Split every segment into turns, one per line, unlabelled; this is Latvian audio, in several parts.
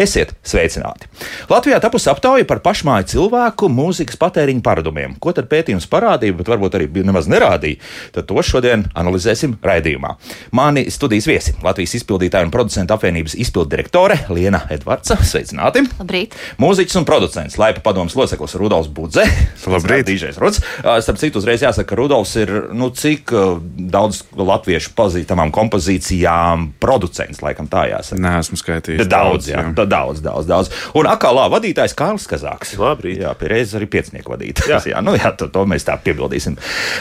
labāk dzīvot.
Esiet sveicināti! Latvijā tapusi aptauja par pašmāju cilvēku mūzikas patēriņu paradumiem. Ko tad pētījums parādīja, bet varbūt arī nemaz nerādīja? Tad to šodien analizēsim raidījumā. Mani studijas viesi - Latvijas izpildītāju un producentu apvienības izpilddirektore Liena Edvardsa. Sveicināti!
Labrīt!
Mūziķis un producents Laipa padomus loceklis Rudolfs Budze.
Labrīt!
Dīžais Ruds. Starp citu, uzreiz jāsaka, ka Rudolfs ir nu, cik daudz latviešu pazīstamām kompozīcijām producents, laikam tā jāsaka.
Nē, esmu skaitījis.
Daudz, jā. jā daudz, daudz, daudz. Un akalā vadītājs Kārlis Kazāks.
Labrīt.
Jā, pieredzējis arī piecinieku vadītājs. Jā, jā, nu, jā to, to mēs tā piebildīsim.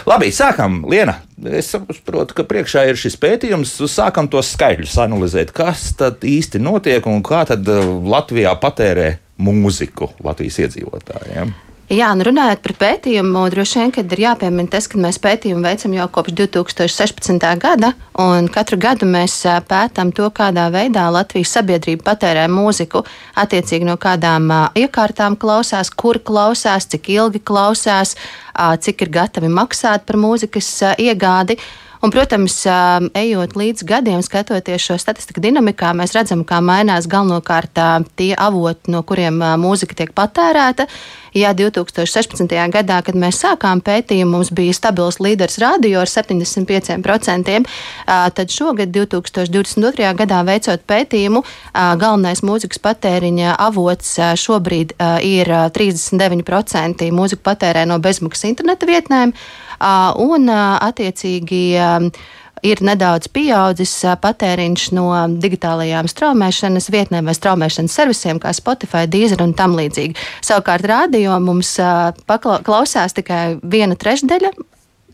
Labi, sākam, Liena. Es saprotu, ka priekšā ir šis pētījums. Sākam tos skaidrus analizēt, kas tad īsti notiek un kā tad Latvijā patērē mūziku Latvijas iedzīvotājiem.
Jā, nu runājot par pētījumu, droši vien, kad ir jāpiemina tas, ka mēs pētījumu veicam jau kopš 2016. gada, un katru gadu mēs pētām to, kādā veidā Latvijas sabiedrība patērē mūziku, attiecīgi no kādām iekārtām klausās, kur klausās, cik ilgi klausās, cik ir gatavi maksāt par mūzikas iegādi. Un, protams, ejot līdz gadiem, skatoties šo statistiku dinamikā, mēs redzam, kā mainās galvenokārt tie avoti, no kuriem mūzika tiek patērēta. Ja 2016. gadā, kad mēs sākām pētījumu, mums bija stabils līderis radio ar 75%, tad šogad, 2022. gadā, veicot pētījumu, galvenais mūzikas patēriņa avots šobrīd ir 39% mūzika patērē no bezmaksas interneta vietnēm un attiecīgi ir nedaudz pieaudzis patēriņš no digitālajām straumēšanas vietnēm vai straumēšanas servisiem, kā Spotify, Deezer un tam līdzīgi. Savukārt radio mums klausās tikai viena trešdaļa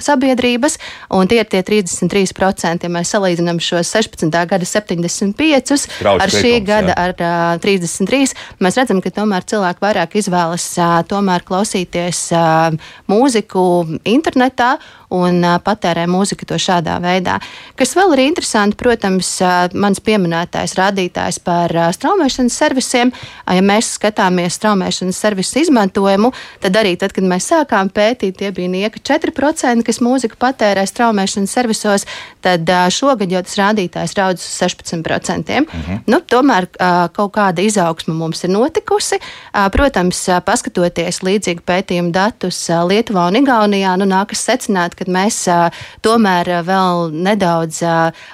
sabiedrības, un tie ir tie 33%. Ja mēs salīdzinām šos 16. gada 75
Trauc
ar šī
krietums,
gada
jā.
ar uh, 33, mēs redzam, ka tomēr cilvēki vairāk izvēlas uh, tomēr klausīties uh, mūziku internetā un patērē mūziku to šādā veidā. Kas vēl ir interesanti, protams, mans pieminētais rādītājs par straumēšanas servisiem. Ja mēs skatāmies straumēšanas servisu izmantojumu, tad arī tad, kad mēs sākām pētīt, tie bija nieka 4%, kas mūziku patērē straumēšanas servisos, tad šogad jau tas rādītājs raudz uz 16%. Mhm. Nu, tomēr kaut kāda izaugsme mums ir notikusi. Protams, paskatoties līdzīgu pētījumu datus Lietuvā un Igaunijā, nu, nākas secināt, ka mēs uh, tomēr vēl nedaudz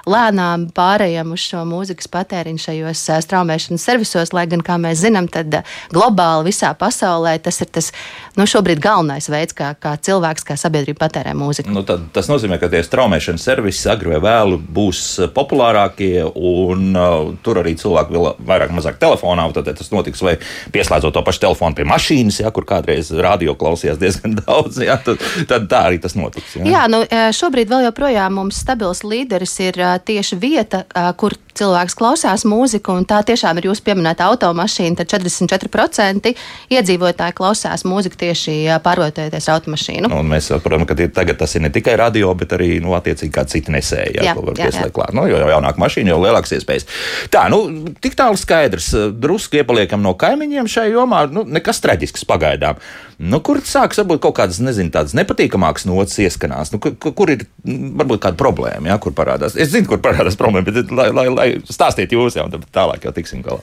lēnām pārējām uz šo mūzikas patēriņu šajos straumēšanas servisos, lai gan, kā mēs zinām, tad globāli visā pasaulē tas ir tas nu, šobrīd galvenais veids, kā, kā cilvēks, kā sabiedrība patērē mūziku.
Nu, tad, tas nozīmē, ka tie straumēšanas servisi agri vai vēlu būs populārākie, un uh, tur arī cilvēki vēl vairāk mazāk telefonā. Tad tas notiks vai pieslēdzot to pašu telefonu pie mašīnas, ja, kur kādreiz radio klausījās diezgan daudz. Ja, tad, tad tā arī tas notiks. Ja.
Jā, nu, šobrīd vēl joprojām mums stabils līderis ir tieši vieta, kur cilvēks klausās mūziku, un tā tiešām ir jūsu pieminēta automašīna. Tad 44% iedzīvotāji klausās mūziku tieši pārvietojoties ar automašīnu.
Un mēs saprotam, ka tagad tas ir ne tikai radio, bet arī nu, attiecīgi kā citi nesēji, jā,
Jā,
ko var
jā,
pieslēgt klāt. Nu, jo jaunāka mašīna, jo lielākas iespējas. Tā, nu, tik tālu skaidrs. Drusku iepaliekam no kaimiņiem šai jomā. Nu, nekas traģisks pagaidām. Nu, kur sākas varbūt kaut kādas, nezinu, tādas nepatīkamākas nots ieskanās? Nu, kur, kur ir mm, varbūt kāda problēma, jā, kur parādās? Es zinu, kur parādās problēma, bet lai, lai, lai stāstiet jūs jau, tālāk jau tiksim galā.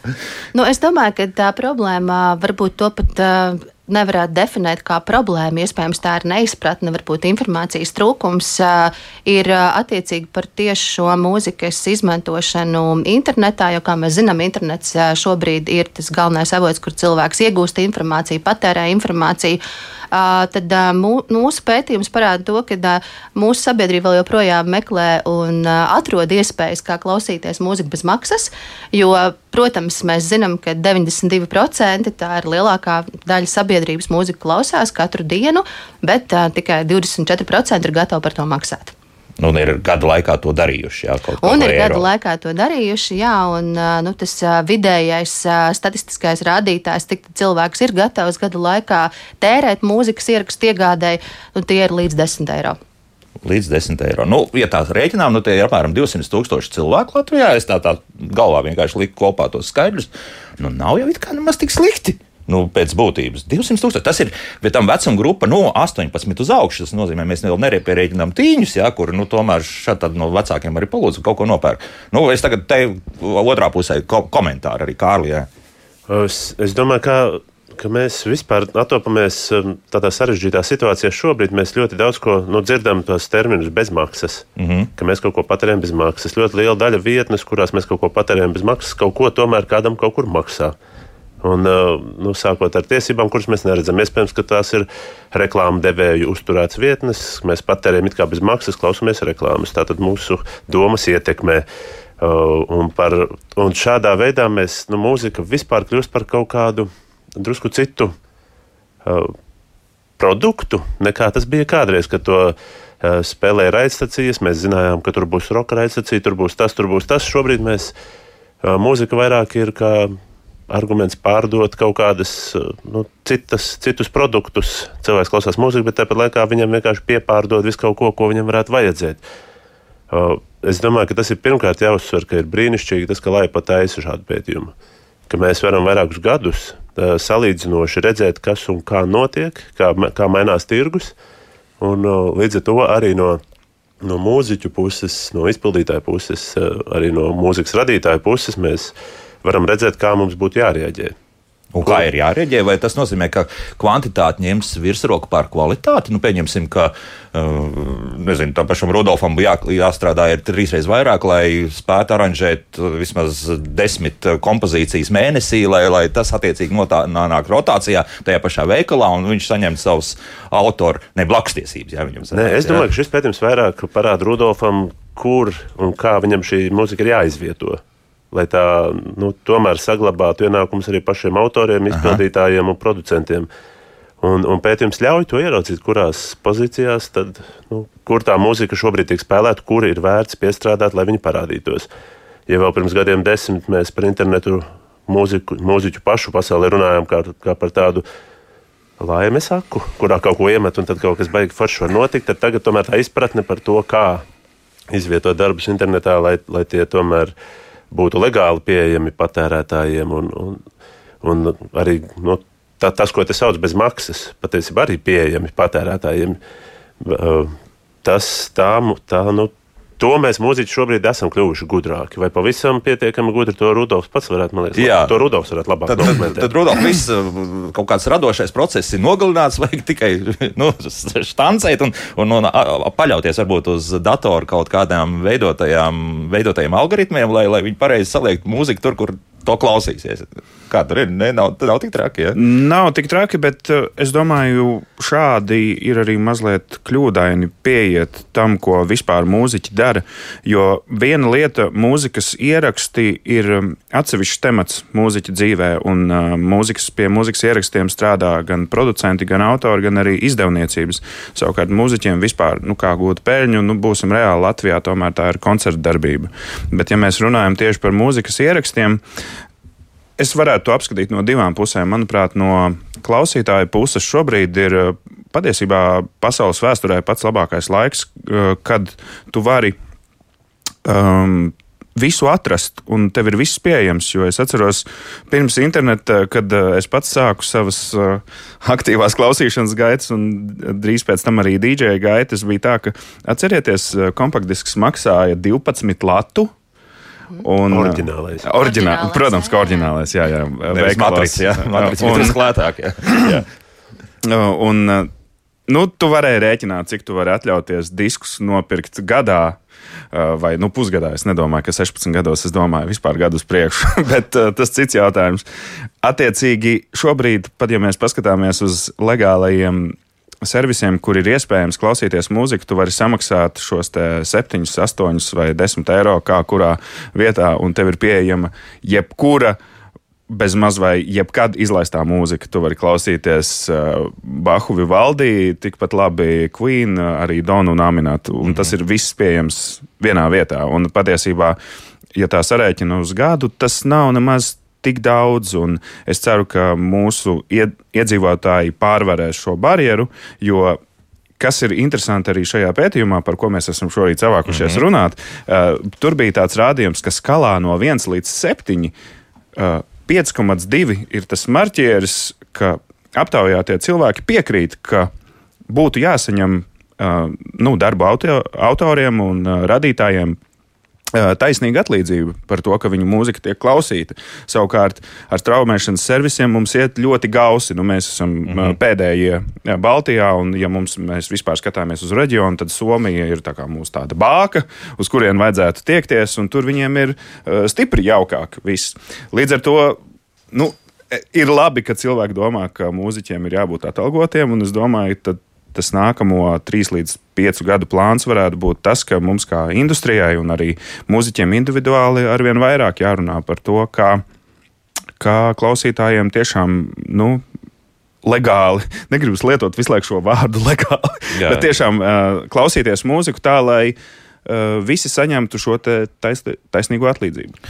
Nu, es domāju, ka tā problēma varbūt to pat. Uh, Nevarētu definēt kā problēmu. Iespējams, tā ir neizpratne, varbūt informācijas trūkums. Ir attiecīgi par tieši šo mūzikas izmantošanu internetā, jo, kā mēs zinām, internets šobrīd ir tas galvenais avots, kur cilvēks iegūst informāciju, patērē informāciju. Tad mū, mūsu pētījums parāda to, ka mūsu sabiedrība vēl joprojām meklē un atrod iespējas, kā klausīties mūziku bez maksas. Jo, protams, mēs zinām, ka 92% tā ir lielākā daļa sabiedrības mūziku klausās katru dienu, bet uh, tikai 24% ir gatavi par to maksāt.
Un ir gadu laikā to darījuši. Jā,
Un ir
par
gadu
eiro.
laikā to darījuši, jā, un nu, tas vidējais statistiskais rādītājs, cik cilvēks ir gatavs gadu laikā tērēt mūzikas ierakstu iegādēji, nu, tie ir līdz 10 eiro.
Līdz 10 eiro. Nu, ja tās rēķinām, nu, tie ir apmēram 200 tūkstoši cilvēku Latvijā. Es tā, tā galvā vienkārši liku kopā tos skaidrus. Nu, nav jau it kā nemaz tik slikti. Nu, pēc būtības 200 tūkstoši. Tas ir, bet tam vecuma grupa no 18 uz augšu. Tas nozīmē, mēs vēl nerēķinām tīņus, ja, kur nu, tomēr šādi no vecākiem arī palūdzu kaut ko nopērk. Nu, es tagad te otrā pusē ko komentāru arī Kārlijai.
Es, es domāju, ka ka mēs vispār atopamies um, tādā sarežģītā situācijā. Šobrīd mēs ļoti daudz ko nu, dzirdam, tos terminus bezmaksas, mm -hmm. ka mēs kaut ko patērējam bez maksas. Ļoti liela daļa vietnes, kurās mēs kaut ko patērējam bez maksas, kaut ko tomēr kādam kaut kur maksā. Un, uh, nu, sākot ar tiesībām, kuras mēs neredzam, iespējams, ka tās ir reklāmu devēju uzturētas vietnes. Mēs patērējam it kā bez maksas, klausamies reklāmas. Tātad mūsu domas ietekmē. Uh, un, par, un šādā veidā mēs, nu, mūzika vispār kļūst par kaut kādu drusku citu uh, produktu nekā tas bija kādreiz, kad to uh, spēlēja raidstacijas. Mēs zinājām, ka tur būs roka raidstacija, tur būs tas, tur būs tas. Šobrīd mēs uh, mūzika vairāk ir kā arguments pārdot kaut kādas uh, nu, citas, citus produktus. Cilvēks klausās mūziku, bet tāpat laikā viņam vienkārši piepārdod visu kaut ko, ko viņam varētu vajadzēt. Uh, es domāju, ka tas ir pirmkārt jāuzsver, ka ir brīnišķīgi tas, ka Lapa taisa šādu pētījumu. Ka mēs varam vairākus gadus salīdzinoši redzēt, kas un kā notiek, kā, kā mainās tirgus. Un, līdz ar to arī no, no mūziķu puses, no izpildītāja puses, arī no mūzikas radītāja puses mēs varam redzēt, kā mums būtu jārēģē.
Un kā ir jārēģē, vai tas nozīmē, ka kvantitāte ņems virsroku pār kvalitāti? Nu, pieņemsim, ka uh, nezinu, tam pašam Rudolfam jā, jāstrādā trīsreiz vairāk, lai spētu aranžēt vismaz desmit kompozīcijas mēnesī, lai, lai tas attiecīgi nonāk rotācijā tajā pašā veikalā un viņš saņemtu savus autoru, ne blakstiesības. Jā,
viņam, Nē, es domāju, jā. ka šis pētījums vairāk parāda Rudolfam, kur un kā viņam šī mūzika ir jāizvieto lai tā nu, tomēr saglabātu ienākumus arī pašiem autoriem, izpildītājiem Aha. un producentiem. Un, un pētījums ļauj to ieraudzīt, kurās pozīcijās, tad, nu, kur tā mūzika šobrīd tiek spēlēta, kur ir vērts piestrādāt, lai viņi parādītos. Ja vēl pirms gadiem desmit mēs par internetu mūziku, mūziķu pašu pasaulē runājām kā, kā par tādu laimes aku, kurā kaut ko iemet un tad kaut kas baigi forši var notikt, tad tagad tomēr tā izpratne par to, kā izvietot darbus internetā, lai, lai tie tomēr ir būtu legāli pieejami patērētājiem. Un, un, un arī nu, tā, tas, ko te sauc bez maksas, patiesībā arī pieejami patērētājiem. Tas tā, tā nu, To mēs mūziķi šobrīd esam kļuvuši gudrāki. Vai pavisam pietiekami gudri to Rudolfs pats varētu, man liekas, Jā. to Rudolfs varētu labāk
tad. Tad, tad Rudolfs viss kaut kāds radošais process ir nogalināts, vajag tikai nu, štancēt un, un, un paļauties varbūt uz datoru kaut kādām veidotajām, veidotajiem algoritmiem, lai, lai viņi pareizi saliektu mūziku tur, kur to klausīsies. Kā tur ir? Ne, nav, nav tik traki. Ja?
Nav tik traki, bet uh, es domāju, šādi ir arī mazliet kļūdaini pieiet tam, ko vispār mūziķi dara. Jo viena lieta, mūzikas ieraksti ir um, atsevišķs temats mūziķa dzīvē, un uh, mūzikas, pie mūzikas ierakstiem strādā gan producenti, gan autori, gan arī izdevniecības. Savukārt mūziķiem vispār, nu, kā gūt peļņu, nu, būsim reāli Latvijā, tomēr tā ir koncerta darbība. Bet, ja mēs runājam tieši par mūzikas ierakstiem, Es varētu to apskatīt no divām pusēm. Manuprāt, no klausītāja puses šobrīd ir eh, patiesībā pasaules vēsturē pats labākais laiks, eh, kad tu vari um, visu atrast, un tev ir viss pieejams. Jo es atceros, pirms interneta, kad eh, es pats sāku savas aktīvās klausīšanas gaitas, un drīz pēc tam arī DJ gaitas, bija tā, ka atcerieties, kompaktdisks maksāja 12 latu.
Un, oriģinālais.
Uh, oriģinālais. Protams, ka oriģinālais. Jā, jā.
Matricis, jā. Matricis un, ir lētāk. Jā. jā.
Un, uh, nu, tu varēji rēķināt, cik tu vari atļauties diskus nopirkt gadā. Vai nu, pusgadā es nedomāju, ka 16 gados es domāju vispār gadu uz priekšu, bet tas cits jautājums. Attiecīgi, šobrīd, pat ja mēs paskatāmies uz legālajiem servisiem, kur ir iespējams klausīties mūziku, tu vari samaksāt šos 7, 8 vai 10 eiro, kā kurā vietā, un tev ir pieejama jebkura. Bez maz vai jebkad izlaistā mūzika. Tu vari klausīties uh, Bahu Vivaldī, tikpat labi Queen, arī Donu un Aminatu. Un tas ir viss pieejams vienā vietā. Un patiesībā, ja tā sarēķina uz gadu, tas nav nemaz tik daudz, un es ceru, ka mūsu iedzīvotāji pārvarēs šo barjeru, jo kas ir interesanti arī šajā pētījumā, par ko mēs esam šorīt savākušies mm -hmm. runāt, uh, tur bija tāds rādījums, ka skalā no 1 līdz 7 uh, 5,2 ir tas marķieris, ka aptaujātie cilvēki piekrīt, ka būtu jāsaņem uh, nu, darba auto, autoriem un uh, radītājiem taisnīga atlīdzība par to, ka viņu mūzika tiek klausīta. Savukārt ar traumēšanas servisiem mums iet ļoti gausi. Nu, mēs esam mm -hmm. pēdējie Baltijā, un, ja mums, mēs vispār skatāmies uz reģionu, tad Somija ir tā mūsu tāda bāka, uz kurien vajadzētu tiekties, un tur viņiem ir stipri jaukāk viss. Līdz ar to. Nu, Ir labi, ka cilvēki domā, ka mūziķiem ir jābūt atalgotiem, un es domāju, ka tas nākamo trīs līdz piecu gadu plāns varētu būt tas, ka mums kā industrijai un arī mūziķiem individuāli arvien vairāk jārunā par to, kā, kā klausītājiem tiešām. Nu, legāli. Negribu lietot visu laiku šo vārdu legāli, Jā. bet tiešām uh, klausīties mūziku tā, lai visi saņemtu šo tais, taisnīgo atlīdzību.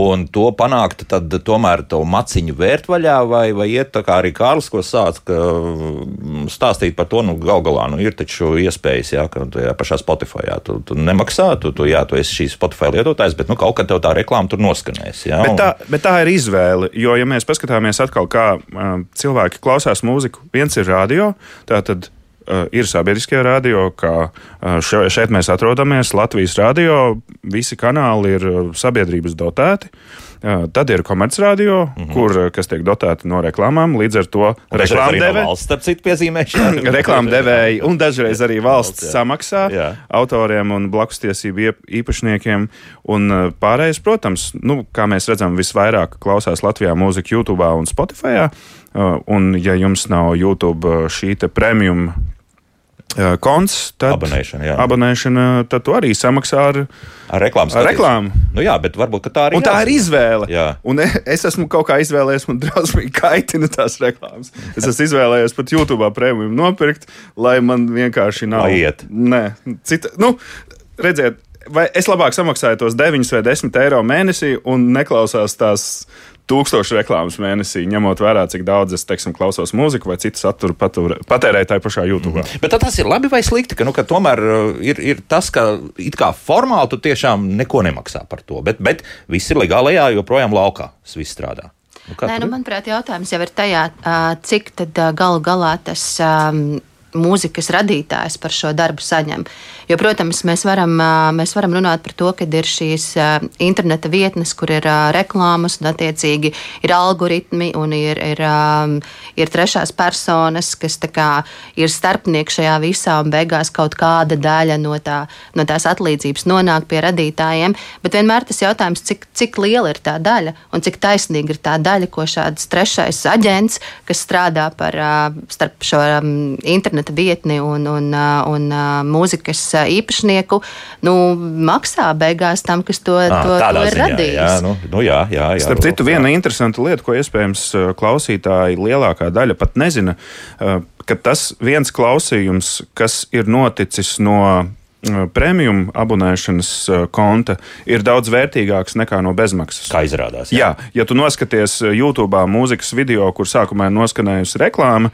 Un to panākt, tad tomēr to maciņu vērt vaļā, vai, vai iet tā kā arī Kārlis, ko sāc, ka mm, stāstīt par to, nu, gal galā, nu, ir taču iespējas, jā, ka tajā pašā Spotify, jā, tu, tu nemaksā, tu, tu, jā, tu esi šīs Spotify lietotājs, bet, nu, kaut kad tev tā reklāma tur noskanēs, jā.
Bet tā, bet tā ir izvēle, jo, ja mēs paskatāmies atkal, kā uh, cilvēki klausās mūziku, viens ir radio, tātad Eh, ir sabiedriskie radio, kā eh, šeit mēs atrodamies. Latvijas radio, visi kanāli ir eh, sabiedrības dotēti. Tad ir komercradio, mm -hmm. kur, kas tiek dotēti no reklāmām. Līdz ar to
reklāmdevēji, valsts, starp citu, piezīmēšana.
reklāmdevēji un dažreiz arī valsts jā. samaksā jā. autoriem un blakustiesību īpašniekiem. Un pārējais, protams, nu, kā mēs redzam, visvairāk klausās Latvijā mūzika YouTube un Spotify. Un, ja jums nav YouTube šī premium konts, tad
abonēšana, jā.
abonēšana tad tu arī samaksā ar,
ar reklāmu.
Ar reklāmu.
Nu jā, bet varbūt tā
arī
ir.
Tā ir izvēle. Jā. Un e, es esmu kaut kā izvēlējies, man drausmīgi kaitina tās reklāmas. Es esmu izvēlējies pat YouTube prēmiju nopirkt, lai man vienkārši nav.
Lai iet.
Nē, cita, nu, redziet, vai es labāk samaksāju tos 9 vai 10 eiro mēnesī un neklausās tās tūkstošu reklāmas mēnesī, ņemot vērā, cik daudz es teiksim, klausos mūziku vai citu saturu patērēju tajā pašā YouTube. Mm.
Bet tas ir labi vai slikti, ka, nu, ka tomēr uh, ir, ir tas, ka it kā formāli tu tiešām neko nemaksā par to, bet, bet viss ir legālajā, joprojām laukā viss strādā.
Nu, Nē, nu, manuprāt, jautājums jau ir tajā, cik tad galu galā tas. Um, mūzikas radītājs par šo darbu saņem. Jo, protams, mēs varam, mēs varam runāt par to, ka ir šīs interneta vietnes, kur ir reklāmas, un attiecīgi ir algoritmi un ir, ir, ir trešās personas, kas kā, ir starpnieki šajā visā, un beigās kaut kāda daļa no, tā, no tās atlīdzības nonāk pie radītājiem. Bet vienmēr tas jautājums, cik, cik liela ir tā daļa un cik taisnīga ir tā daļa, ko šāds trešais aģents, kas strādā par starp šo internetu interneta vietni un, un, un, un mūzikas īpašnieku, nu, maksā beigās tam, kas to, à, to, to ir ziņā, radījis.
Jā, nu, nu, jā, jā, jā,
Starp citu, viena interesanta lieta, ko iespējams klausītāji lielākā daļa pat nezina, ka tas viens klausījums, kas ir noticis no premium abonēšanas konta ir daudz vērtīgāks nekā no bezmaksas.
Kā izrādās? Jā,
jā ja tu noskaties YouTube mūzikas video, kur sākumā ir noskanējusi reklāma,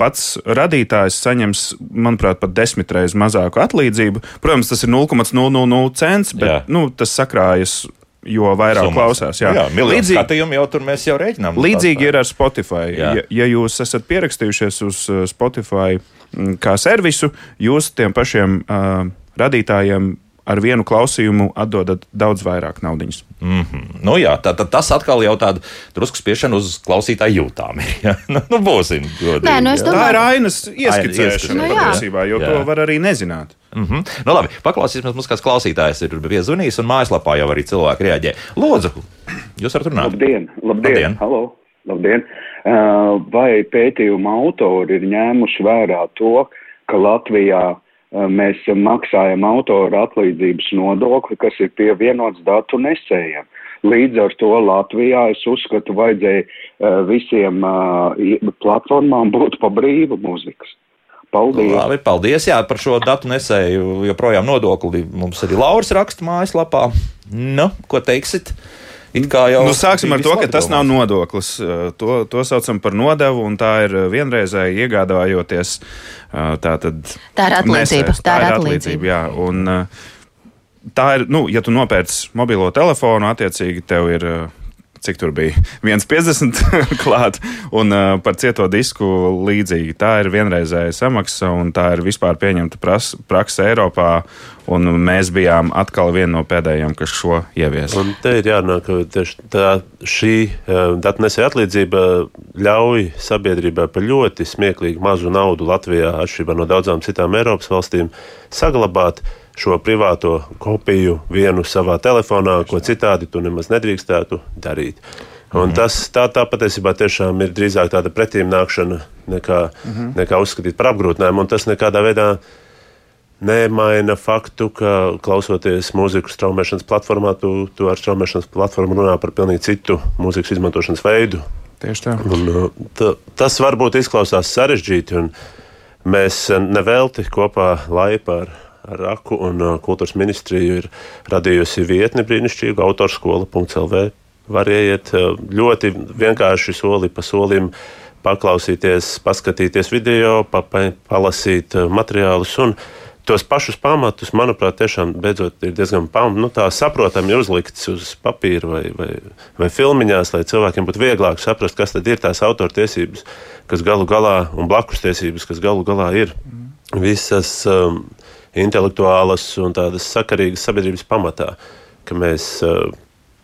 pats radītājs saņems, manuprāt, pat desmit reizes mazāku atlīdzību. Protams, tas ir 0,000 cents, bet jā. nu, tas sakrājas. Jo vairāk Summas. klausās, jā,
jā līdzīgi skatījumi jau tur mēs jau rēķinām.
Līdzīgi ir ar Spotify. Jā. Ja, ja jūs esat pierakstījušies uz uh, Spotify mm, kā servisu, jūs tiem pašiem uh, radītājiem ar vienu klausījumu atdodat daudz vairāk naudas.
Mm -hmm. nu, jā, tā, tā, tas atkal jau tāda drusku spiešana uz klausītāju jūtām. Ja? nu, nu, būsim godīgi. Nē,
nu, domāju...
Tā ir ainas ieskicēšana nu, patiesībā, jo jā. to var arī nezināt.
Mm -hmm. nu, labi, paklausīsimies, mums kāds klausītājs ir piezvanījis, un mājaslapā jau arī cilvēki reaģē. Lūdzu, jūs varat runāt?
Labdien! labdien. labdien. Halo. Labdien! Vai pētījuma autori ir ņēmuši vērā to, ka Latvijā mēs maksājam autora atlīdzības nodokli, kas ir pievienots datu nesējiem. Līdz ar to Latvijā es uzskatu, vajadzēja eh, visiem eh, platformām būt pa brīvu mūzikas. Paldies!
Labi, paldies jā, par šo datu nesēju. Joprojām nodokli mums arī Lauris raksta mājaslapā. Nu, ko teiksit?
Nu, sāksim ar to, ka tas nav nodoklis. To, to saucam par nodevu, un tā ir vienreizēji iegādājoties. Tā, tad,
tā ir atlīdzība. Nesēs, tā, tā ir atlīdzība.
Jā, un, tā ir, nu, ja tu nopērci mobilo telefonu, attiecīgi tev ir cik tur bija 1,50 klāt, un uh, par cieto disku līdzīgi. Tā ir vienreizēja samaksa, un tā ir vispār pieņemta praksa Eiropā. Un mēs bijām atkal viena no pēdējām, kas šo ieviesa.
Un te ir jārunā, ka tieši tā, šī uh, datnesēja atlīdzība ļauj sabiedrībai par ļoti smieklīgi mazu naudu Latvijā, atšķirībā no daudzām citām Eiropas valstīm, saglabāt šo privāto kopiju vienu savā telefonā, ko citādi tu nemaz nedrīkstētu darīt. Un mm. tas tā, tā patiesībā tiešām ir drīzāk tāda pretīm nākšana nekā, mm -hmm. nekā uzskatīt par apgrūtinājumu. Un tas nekādā veidā nemaina faktu, ka klausoties mūziku straumēšanas platformā, tu, tu ar straumēšanas platformu runā par pilnīgi citu mūzikas izmantošanas veidu.
Tieši tā.
Un, tā tas varbūt izklausās sarežģīti, un mēs nevelti kopā laipa ar ar Raku un uh, kultūras ministriju ir radījusi vietni brīnišķīgu autorskola.lv. Var ieiet uh, ļoti vienkārši soli pa solim, paklausīties, paskatīties video, pa, pa, palasīt uh, materiālus. Un, Tos pašus pamatus, manuprāt, tiešām beidzot ir diezgan pam, nu, saprotami uzlikts uz papīra vai, vai, vai filmiņās, lai cilvēkiem būtu vieglāk saprast, kas tad ir tās autortiesības, kas galu galā, un blakus tiesības, kas galu galā ir visas um, intelektuālas un tādas sakarīgas sabiedrības pamatā, ka mēs uh,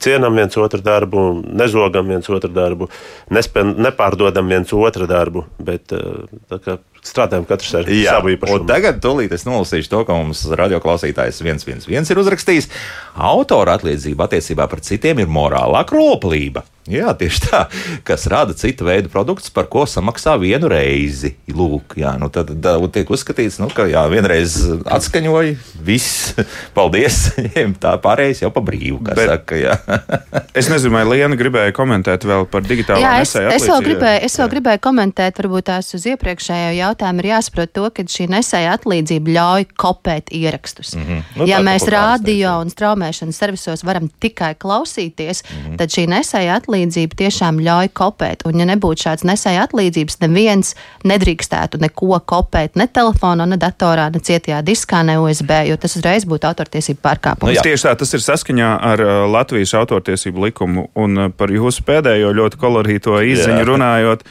cienām viens otru darbu, nezogam viens otru darbu, nespēj, nepārdodam viens otru darbu, bet uh, strādājam katrs ar Jā, savu īpašumu.
Tagad tūlīt es nolasīšu to, ko mums radioklausītājs 111 ir uzrakstījis. Autora atliecība attiecībā par citiem ir morālā kroplība. Jā, tieši tā, kas rada citu veidu produktus, par ko samaksā vienu reizi. Lūk, jā, nu tad, tad tiek uzskatīts, nu, ka jā, vienreiz atskaņoja, viss, paldies, tā pārējais jau pa brīvu. Saka,
es nezinu, vai Liena gribēja komentēt vēl par digitālo
jā, es, es vēl gribēju, es vēl gribēju komentēt, varbūt tās uz iepriekšējo jautājumu ir jāsaprot to, ka šī nesēja atlīdzība ļauj kopēt ierakstus. Mm -hmm. nu, ja mēs rādio un straumēšanas servisos varam tikai klausīties, mm -hmm. tad šī nesēja atlīdzība atlīdzība tiešām ļauj kopēt. Un, ja nebūtu šāds nesēja atlīdzības, neviens nedrīkstētu neko kopēt ne telefonā, ne datorā, ne cietajā diskā, ne USB, jo tas uzreiz būtu autortiesību pārkāpums.
Nu, tieši tā, tas ir saskaņā ar uh, Latvijas autortiesību likumu. Un uh, par jūsu pēdējo ļoti kolorīto izziņu runājot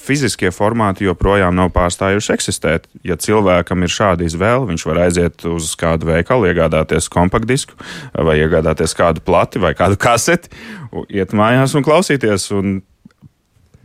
fiziskie formāti joprojām nav pārstājuši eksistēt. Ja cilvēkam ir šāda izvēle, viņš var aiziet uz kādu veikalu, iegādāties kompaktdisku, vai iegādāties kādu plati vai kādu kaseti, iet mājās un klausīties. Un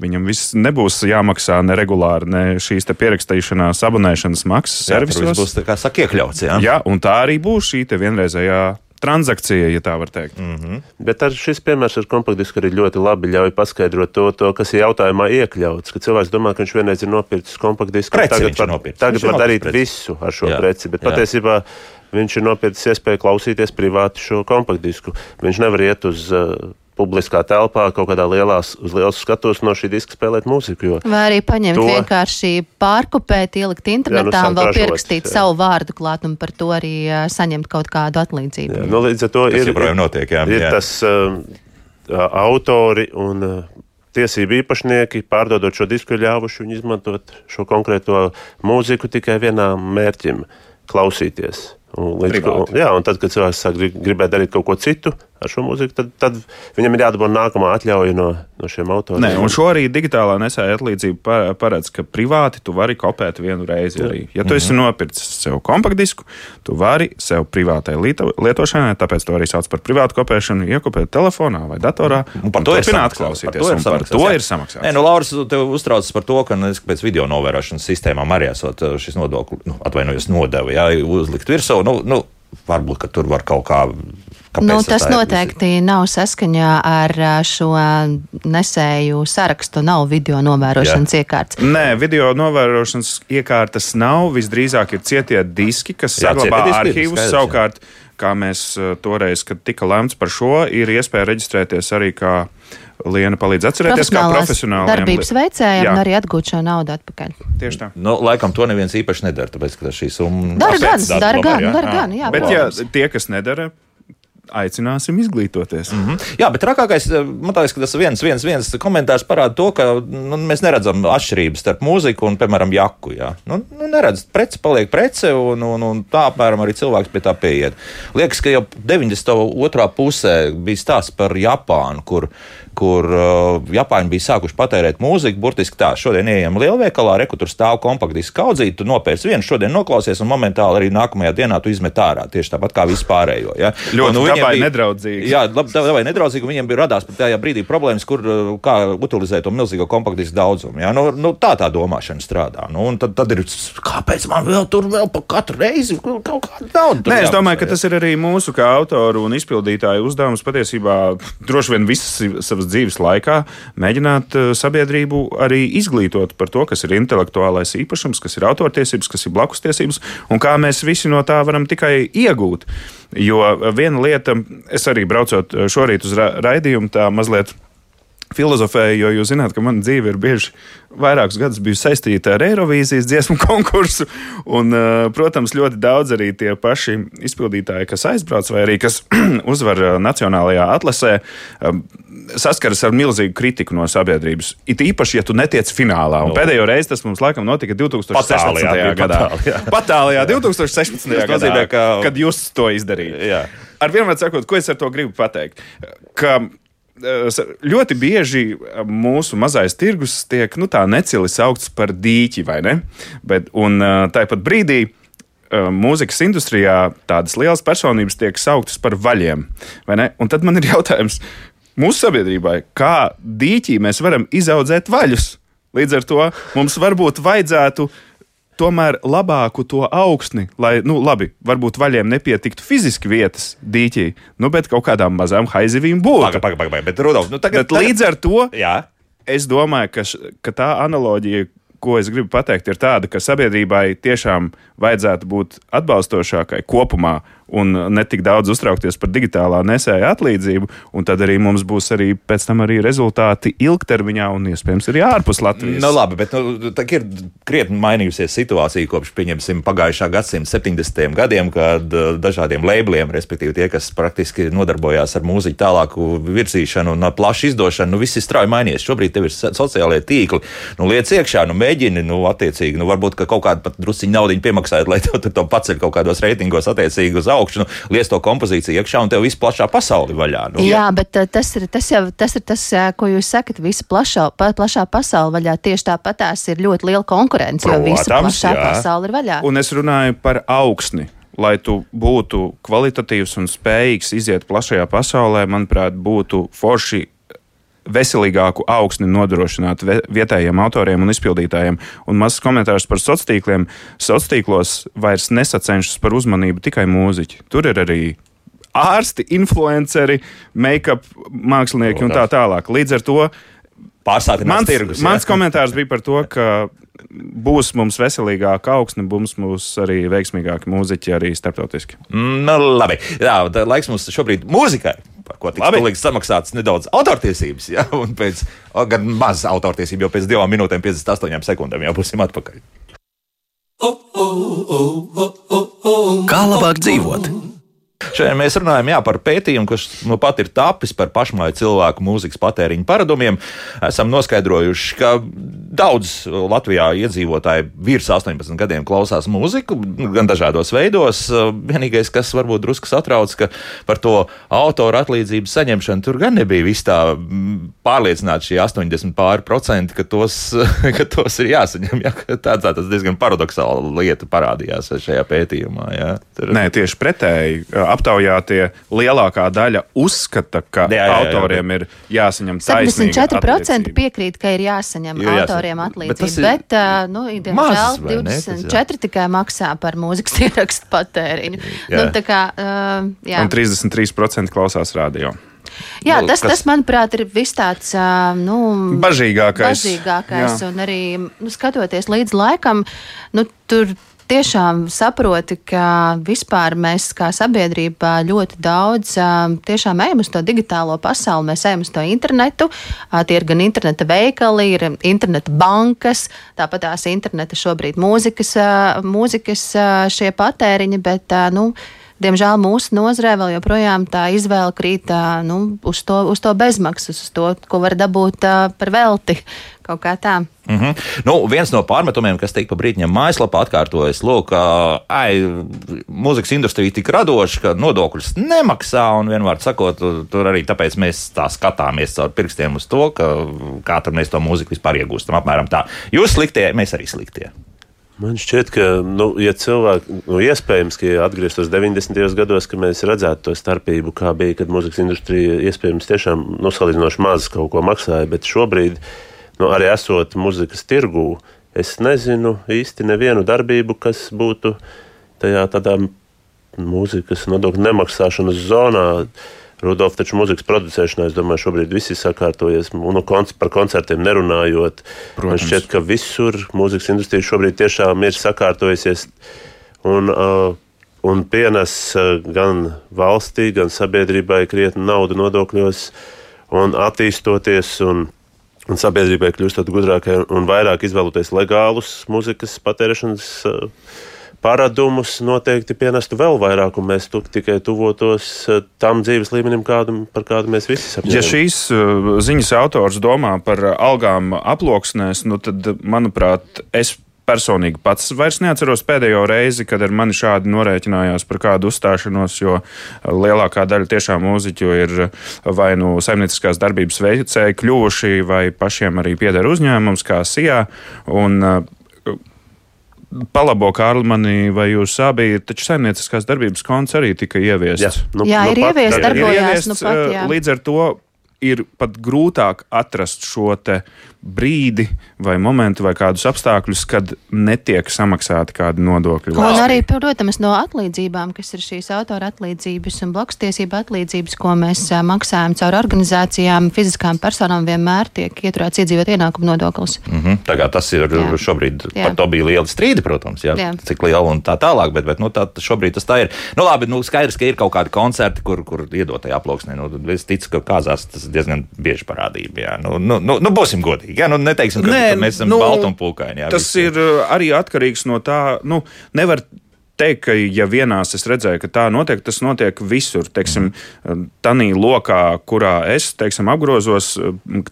Viņam viss nebūs jāmaksā ne regulāri, ne šīs pierakstīšanās, abonēšanas maksas. Jā,
servisos. būs tā kā saka, iekļauts. Jā?
jā, un tā arī būs šī vienreizējā transakcija, ja tā var teikt.
Mm -hmm. Bet ar šis piemērs ar kompaktdisku arī ļoti labi ļauj paskaidrot to, to kas ir jautājumā iekļauts. Ka cilvēks domā, ka viņš vienreiz ir nopircis kompaktdisku,
tagad
var,
nopircis.
tagad var darīt preci. visu ar šo jā, preci. Bet jā. patiesībā viņš ir nopircis iespēju klausīties privāti šo kompaktdisku. Viņš nevar iet uz uh, publiskā telpā, kaut kādā lielā, uz lielas skatos no šī diska spēlēt mūziku.
Vai arī paņemt to... vienkārši pārkopēt, ielikt internetā jā, nu, un vēl pierakstīt jā. savu vārdu klāt un par to arī uh, saņemt kaut kādu atlīdzību. Jā,
nu, līdz ar to
tas ir, ir, notiek, jā,
ir jā. tas uh, autori un uh, tiesību īpašnieki, pārdodot šo disku, ļāvuši viņu izmantot šo konkrēto mūziku tikai vienām mērķim - klausīties. Un, līdz, un, jā, un tad, kad cilvēks sāk gribēt darīt kaut ko citu, ar šo mūziku, tad, tad viņam ir jādabū nākamā atļauja no, no šiem autoriem.
Nē, un šo arī digitālā nesēja atlīdzība paredz, ka privāti tu vari kopēt vienu reizi. Arī. Ja tu esi -hmm. nopircis sev kompaktdisku, tu vari sev privātai lietošanai, tāpēc to arī sauc par privātu kopēšanu, iekopēt telefonā vai datorā. Un par to ir samaksāts. Klausīties, par to ir samaksāts. To jā. ir samaksāts.
Nē, nu, Lauris, tev uztraucas par to, ka nu, pēc video novērošanas sistēmām arī esot uh, šis nodoklis, nu, atvainojos, nodevi, jā, uzlikt virsū. Nu, nu, varbūt tur var kaut kā
nu, tas noteikti ir? nav saskaņā ar šo nesēju sarakstu. Nav video novērošanas Jā. iekārtas.
Nē, video novērošanas iekārtas nav. Visdrīzāk ir cietie diski, kas Jā, saglabā arhīvus. Savukārt, kā mēs toreiz, kad tika lemts par šo, ir iespēja reģistrēties arī kā. Liena palīdz atcerēties, kā profesionāli
darbības veicējiem un arī atgūt šo naudu atpakaļ.
Tieši tā.
Nu, laikam to neviens īpaši nedara, tāpēc, ka šī summa
dara gan, dara gan, dara gan, jā.
Bet, ja tie, kas nedara, aicināsim izglītoties. Mm
-hmm. Jā, bet trakākais, man liekas, ka tas viens, viens, viens komentārs parāda to, ka nu, mēs neredzam atšķirības starp mūziku un, piemēram, jaku. Jā. Nu, nu, neredz, prece paliek prece, un, un, un tā apmēram arī cilvēks pie tā pieiet. Liekas, ka jau 92. pusē bija stāsts par Japānu, kur kur uh, Japāņi bija sākuši patērēt mūziku. Burtiski tā, šodien ejam lielveikalā, reku tur stāv kompaktdiski kaudzīt, tu nopērci vienu, šodien noklausies, un momentāli arī nākamajā dienā tu izmet ārā. Tieši tāpat kā vispārējo. Ja?
Ļoti nu, dabai bija, nedraudzīgi.
Jā, dabai nedraudzīgi, viņiem bija radās tajā brīdī problēmas, kur uh, kā utilizēt to milzīgo kompaktdisku daudzumu. Ja? Nu, nu, tā tā domāšana strādā. Nu, tad, tad ir, kāpēc man vēl tur vēl pa katru reizi kaut kāda nauda?
Nē, es domāju, ka tas ir arī mūsu kā autoru un izpildītāju uzdevums patiesībā droši vien visas savas dzīves laikā mēģināt eh, sabiedrību arī izglītot par to, kas ir intelektuālais īpašums, kas ir autortiesības, kas ir blakus tiesības un kā mēs visi no tā varam tikai iegūt. Jo viena lieta, es arī braucot šorīt uz ra raidījumu, tā mazliet filozofēju, jo jūs zināt, ka mana dzīve ir bieži vairākus gadus bijusi saistīta ar Eirovīzijas dziesmu konkursu. Un, eh, protams, ļoti daudz arī tie paši izpildītāji, kas aizbrauc vai arī kas uzvar eh, nacionālajā atlasē, eh, saskaras ar milzīgu kritiku no sabiedrības. It īpaši, ja tu netiec finālā. Un no. pēdējo reizi tas mums laikam notika 2016. Patālijā, gadā. Patālijā, Patālijā 2016. gadā, ka... kad jūs to izdarījāt. Ar vienmēr sakot, ko es ar to gribu pateikt? Ka ļoti bieži mūsu mazais tirgus tiek nu, necili saukts par dīķi, vai ne? Bet, un tāpat brīdī mūzikas industrijā tādas lielas personības tiek sauktas par vaļiem. Tad man ir jautājums mūsu sabiedrībai, kā dīķī mēs varam izaudzēt vaļus? Līdz ar to mums varbūt vajadzētu uh, tomēr labāku to augsni, lai, nu, labi, varbūt vaļiem nepietiktu fiziski vietas dīķī, nu, bet kaut kādām mazām haizivīm būtu.
Paga, paga, paga, bet, Rudolf, nu, tagad,
bet tagad... līdz ar to jā. es domāju, ka, š, ka tā analoģija, ko es gribu pateikt, ir tāda, ka sabiedrībai tiešām vajadzētu būt atbalstošākai kopumā un ne tik daudz uztraukties par digitālā nesēja atlīdzību, tad arī mums būs arī pēc tam arī rezultāti ilgtermiņā un iespējams arī ārpus Latvijas.
Nu, labi, bet nu, tā ir krietni mainījusies situācija kopš, pagājušā gadsimta 70. gadiem, kad uh, dažādiem labeliem, respektīvi tie, kas praktiski nodarbojās ar mūziķu tālāku virzīšanu un plašu izdošanu, nu, viss ir strauji mainījies. Šobrīd tev ir sociālajie tīkli, nu, liec iekšā, nu, mēģini, nu, attiecīgi, nu, varbūt kaut kādu pat drusciņu naudu piemaksājot, lai to, to paceļ kaut kādos reitingos attiecīgi uz augšu augšu, nu, liec to kompozīciju iekšā un tev viss plašā pasauli vaļā.
Nu, jā, jā, bet uh, tas ir tas, jau, tas ir tas, ko jūs sakat, visa plašā, pa, plašā pasaule vaļā. Tieši tāpat tās ir ļoti liela konkurence, Protams, jo visa plašā jā. pasaule ir vaļā.
Un es runāju par augsni lai tu būtu kvalitatīvs un spējīgs iziet plašajā pasaulē, manuprāt, būtu forši veselīgāku augsni nodrošināt vietējiem autoriem un izpildītājiem. Un mazs komentārs par sociāliem tīkliem. Sociālos tīklos vairs nesacenšas par uzmanību tikai mūziķi. Tur ir arī ārsti, influenceri, make-up mākslinieki un tā tālāk. Līdz ar to
mans, tirgus,
mans komentārs bija par to, ka būs mums veselīgāka augsne, būs mums arī veiksmīgāki mūziķi arī starptautiski.
Mm, labi, jā, laiks mums šobrīd mūzikai par ko tiks palīdz samaksāts nedaudz autortiesības, ja? un pēc, gan maz autortiesību, jo pēc 2 minūtēm 58 sekundēm jau būsim atpakaļ.
Kā labāk dzīvot?
Šodien mēs runājam jā, par pētījumu, kas nu pat ir tapis par pašmāju cilvēku mūzikas patēriņu paradumiem. Esam noskaidrojuši, ka daudz Latvijā iedzīvotāji virs 18 gadiem klausās mūziku, gan dažādos veidos. Vienīgais, kas varbūt drusku satrauc, ka par to autoru atlīdzību saņemšanu tur gan nebija viss tā pārliecināti šie 80 pāri procenti, ka tos, ka tos ir jāsaņem. Jā, tā, tā tas diezgan paradoxāla lieta parādījās šajā pētījumā. Jā.
Tur... Nē, tieši pretēji aptaujātie lielākā daļa uzskata, ka jā, jā, jā, autoriem jā, bet... ir jāsaņem taisnība.
74% piekrīt, ka ir jāsaņem jo, autoriem atlīdzība, bet, bet nu, diemžēl 24 tikai maksā par mūzikas ierakstu patēriņu. Nu, kā, uh, jā.
Un 33% klausās radio.
Jā, nu, tas, kas... tas, manuprāt, ir viss tāds nu,
bažīgākais.
bažīgākais un arī nu, skatoties līdz laikam, nu, tur tiešām saproti, ka vispār mēs kā sabiedrība ļoti daudz tiešām ejam uz to digitālo pasauli, mēs ejam uz to internetu. Tie ir gan interneta veikali, ir interneta bankas, tāpat tās interneta šobrīd mūzikas, mūzikas šie patēriņi, bet, nu, diemžēl mūsu nozarē vēl joprojām tā izvēle krīt nu, uz, to, uz to bezmaksas, uz to, ko var dabūt par velti. Kaut kā tā.
Mm -hmm. nu, viens no pārmetumiem, kas tika pa brīdiņam mājaslapā atkārtojas, lūk, ai, mūzikas industrija tik radoša, ka nodokļus nemaksā. Un vienmēr sakot, tur arī tāpēc mēs tā skatāmies caur pirkstiem uz to, ka kā tur mēs to mūziku vispār iegūstam. Apmēram tā. Jūs sliktie, mēs arī sliktie.
Man šķiet, ka, nu, ja cilvēki, nu, iespējams, ka ja atgrieztos 90. gados, ka mēs redzētu to starpību, kā bija, kad mūzikas industrija iespējams tiešām nu, salīdzinoši maz kaut ko maksāja, bet šobrīd, nu, arī esot mūzikas tirgū, es nezinu īsti nevienu darbību, kas būtu tajā tādā mūzikas nodokļu nemaksāšanas zonā. Rudolf, taču mūzikas producēšanā, es domāju, šobrīd viss ir sakārtojies. Nu, konc par koncertiem nerunājot. Protams. Man šķiet, ka visur mūzikas industrija šobrīd tiešām ir sakārtojusies un, uh, un pienes uh, gan valstī, gan sabiedrībai krietni naudu nodokļos un attīstoties. Un, Un sabiedrībai kļūstot gudrākai un vairāk izvēloties legālus mūzikas patērēšanas uh, paradumus noteikti pienestu vēl vairāk, un mēs tu, tikai tuvotos eh, tam dzīves līmenim, kādu, par kādu mēs visi sapņojam.
Ja šīs uh, ziņas autors domā par algām aploksnēs, nu tad, manuprāt, es personīgi pats vairs neatceros pēdējo reizi, kad ar mani šādi norēķinājās par kādu uzstāšanos, jo lielākā daļa tiešām mūziķu ir vai nu saimnieciskās darbības veicēji kļuvuši, vai pašiem arī pieder uzņēmums kā SIA. Un, Palabo Kārli, mani vai jūs abi, taču saimnieciskās darbības konts arī tika ieviests.
Jā, nu, jā nu, ir ieviests, darbojās. Nu pat, jā.
Līdz ar to ir pat grūtāk atrast šo brīdi vai momentu vai kādus apstākļus, kad netiek samaksāti kādi nodokļi.
Un arī, protams, no atlīdzībām, kas ir šīs autora atlīdzības un blokstiesība atlīdzības, ko mēs maksājam caur organizācijām, fiziskām personām, vienmēr tiek ieturēts iedzīvot ienākumu nodoklis.
Mm -hmm. Tagad tas ir jā. šobrīd, jā. par to bija liela strīda, protams, jā, jā. cik liela un tā tālāk, bet, bet nu, tā, šobrīd tas tā ir. Nu, labi, nu, skaidrs, ka ir kaut kādi koncerti, kur, kur iedotajā aploksnē. Nu, es ticu, ka kāzās tas diezgan bieži parādība. Jā. Nu, nu, nu, nu, būsim godīgi. Jā, nu, neteiksim, ka, Nē, ka mēs esam nu, balti un pūkaini. Jā,
tas visi. ir uh, arī atkarīgs no tā, nu, nevar teikt, ka, ja vienās es redzēju, ka tā notiek, tas notiek visur. Teiksim, mm. Tanī lokā, kurā es teiksim, apgrozos,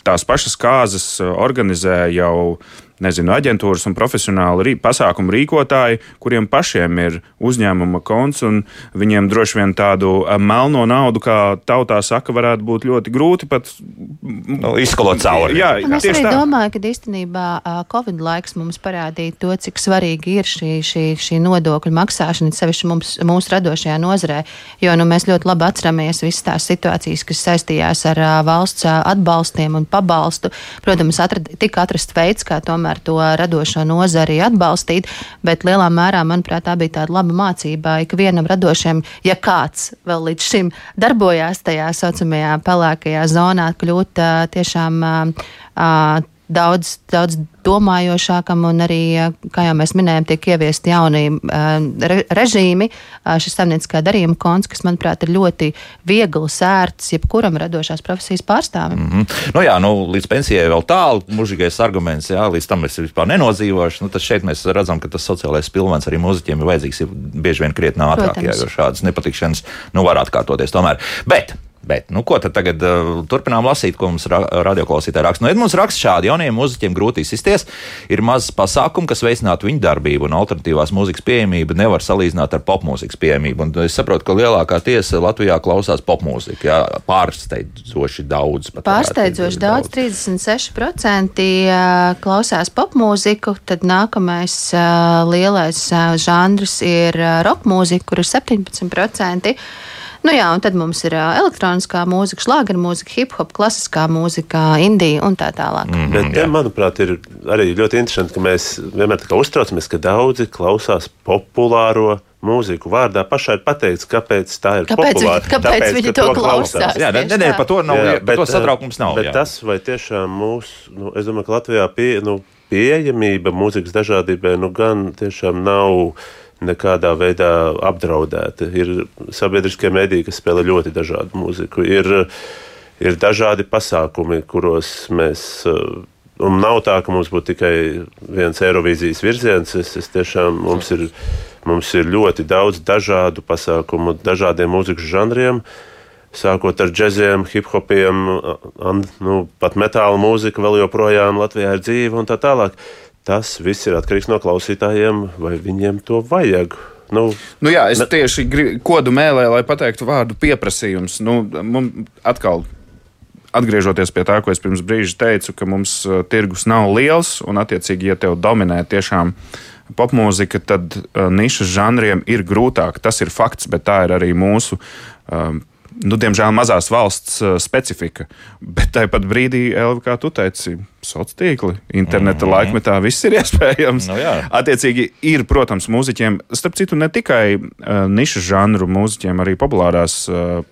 tās pašas kāzas organizē jau nezinu, aģentūras un profesionāli rī, pasākumu rīkotāji, kuriem pašiem ir uzņēmuma konts, un viņiem droši vien tādu melno naudu, kā tautā saka, varētu būt ļoti grūti pat
nu, izskalot cauri.
Jā, un es arī tā. domāju, ka īstenībā Covid laiks mums parādīja to, cik svarīgi ir šī, šī, šī nodokļu maksāšana, sevišķi mums, mūsu radošajā nozarē, jo nu, mēs ļoti labi atceramies visas tās situācijas, kas saistījās ar valsts atbalstiem un pabalstu. Protams, atrad, tika atrast veids, kā tomēr tomēr to radošo nozari atbalstīt, bet lielā mērā, manuprāt, tā bija tāda laba mācība ikvienam radošiem, ja kāds vēl līdz šim darbojās tajā saucamajā pelēkajā zonā, kļūt tiešām daudz, daudz domājošākam, un arī, kā jau mēs minējām, tiek ieviest jauni re, režīmi. Šis saimnieciskā darījuma konts, kas, manuprāt, ir ļoti viegls, ērts, jebkuram radošās profesijas pārstāvim.
Mm -hmm. nu, jā, nu, līdz pensijai vēl tālu, mūžīgais arguments, jā, līdz tam es vispār nenodzīvošu. Nu, tad šeit mēs redzam, ka tas sociālais pilvens arī mūziķiem ir vajadzīgs ir bieži vien krietni ātrāk, jā, jo šādas nepatikšanas nu, var atkārtoties tomēr. Bet Bet, nu, ko tad tagad uh, turpinām lasīt, ko mums ra radioklausītāji raksta? Nu, Edmunds raksta šādi: jauniem mūziķiem grūti izsisties, ir maz pasākumu, kas veicinātu viņu darbību, un alternatīvās mūzikas pieejamību nevar salīdzināt ar popmūzikas pieejamību. Un es saprotu, ka lielākā tiesa Latvijā klausās popmūziku, jā, pārsteidzoši daudz.
Pārsteidzoši daudz, daudz, 36% klausās popmūziku, tad nākamais uh, lielais žanrs ir roka mūzika, kur ir 17%. Nu jā, un tad mums ir elektroniskā mūzika, šlāgera mūzika, hip hop, klasiskā mūzika, indija un tā tālāk. Mm
-hmm, Bet, te, manuprāt, ir arī ļoti interesanti, ka mēs vienmēr uztraucamies, ka daudzi klausās populāro mūziku vārdā pašai ir pateikts, kāpēc tā ir
kāpēc populāra. Viņi, kāpēc tāpēc, viņi to, klausās? klausās.
Jā, nē, nē, par to nav, jā, bet, to satraukums nav.
Bet jā. tas, vai tiešām mūsu, nu, es domāju, ka Latvijā pie, nu, pieejamība mūzikas dažādībai, nu, gan tiešām nav nekādā veidā apdraudēti. Ir sabiedriskie mediji, kas spēlē ļoti dažādu mūziku. Ir, ir dažādi pasākumi, kuros mēs. Un nav tā, ka mums būtu tikai viens Eirovīzijas virziens. Es, es tiešām mums ir Mums ir ļoti daudz dažādu pasākumu, dažādiem mūzikas žanriem. Sākot ar džēziem, hip hopiem, nu, pat metāla mūzika vēl joprojām Latvijā ir dzīva un tā tālāk. Tas viss ir atkarīgs no klausītājiem, vai viņiem to vajag. Nu,
nu jā, es ne... tieši kodu mēlēju, lai pateiktu vārdu pieprasījums. Nu, mums atkal atgriežoties pie tā, ko es pirms brīža teicu, ka mums uh, tirgus nav liels un, attiecīgi, ja tev dominē tiešām popmūzika, tad uh, nišas žanriem ir grūtāk. Tas ir fakts, bet tā ir arī mūsu. Um, nu, diemžēl mazās valsts uh, specifika. Bet tāpat brīdī, Elvi, kā tu teici, sociālā tīkla, interneta mm -hmm. laikmetā viss ir iespējams.
Nu, jā.
Attiecīgi, ir, protams, mūziķiem, starp citu, ne tikai uh, nišas žanru mūziķiem, arī populārās. Uh,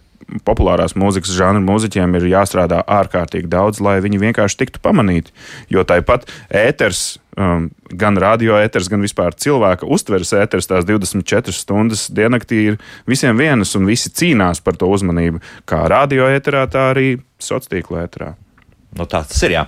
populārās mūzikas žanra mūziķiem ir jāstrādā ārkārtīgi daudz, lai viņi vienkārši tiktu pamanīti. Jo tāpat ēters, um, gan radioēters, gan vispār cilvēka uztveres ēters, tās 24 stundas diennaktī ir visiem vienas, un visi cīnās par to uzmanību. Kā radioēterā, tā arī sociālā tīkla ēterā.
Nu, tā tas ir. Jā.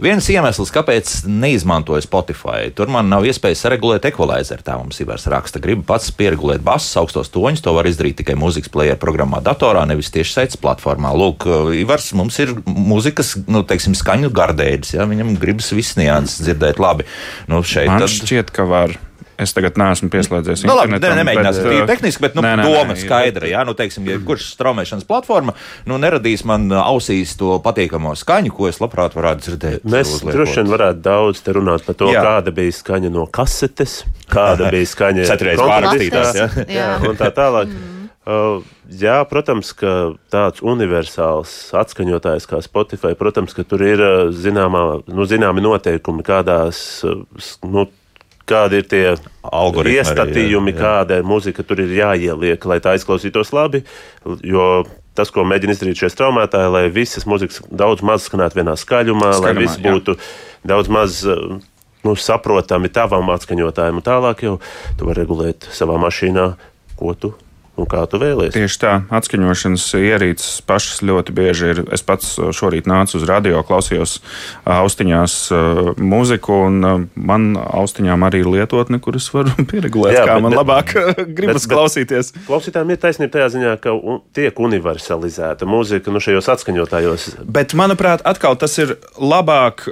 Viens iemesls, kāpēc neizmantoju Spotify, tur man nav iespējas regulēt ekvalizēru. Tā mums ir raksta. Gribu pats pieregulēt basus, augstos toņus. To var izdarīt tikai mūzikas player programmā, datorā, nevis tieši saits platformā. Lūk, Ivars, mums ir mūzikas, nu, teiksim, skaņu gardēģis. Ja? Viņam gribas viss nianses dzirdēt labi. Nu, šeit,
man tad... šķiet, ka var. Es tagad neesmu pieslēdzies.
Nu, labi, ne, nemēģināsim bet, tehniski, bet nu, nē, nē, doma nē, skaidra. Jā, nu, teiksim, ja kurš straumēšanas platforma nu, neradīs man ausīs to patīkamo skaņu, ko es labprāt varētu dzirdēt.
Mēs droši vien varētu daudz te runāt par to, jā. kāda bija skaņa no kasetes, kāda bija skaņa
no pārrakstītās.
Jā. jā, un tā tālāk. Uh, jā, protams, ka tāds universāls atskaņotājs kā Spotify, protams, ka tur ir zināmā, nu, zināmi noteikumi, kādās nu, kādi ir tie algoritmi, iestatījumi, jā, jā. kāda muzika tur ir jāieliek, lai tā izklausītos labi. Jo tas, ko mēģina izdarīt šie straumētāji, lai visas muzikas daudz maz skanētu vienā skaļumā, skaļumā lai viss būtu jā. daudz maz. Nu, saprotami tavam atskaņotājam, un tālāk jau tu vari regulēt savā mašīnā, ko tu un kā tu vēlēsies.
Tieši tā, atskaņošanas ierīces pašas ļoti bieži ir. Es pats šorīt nācu uz radio, klausījos austiņās mūziku, un man austiņām arī ir lietotne, kuras var pieregulēt, Jā, kā bet, man bet, labāk gribas bet, klausīties.
Bet klausītājiem ir taisnība tajā ziņā, ka tiek universalizēta mūzika nu, šajos atskaņotājos.
Bet, manuprāt, atkal tas ir labāk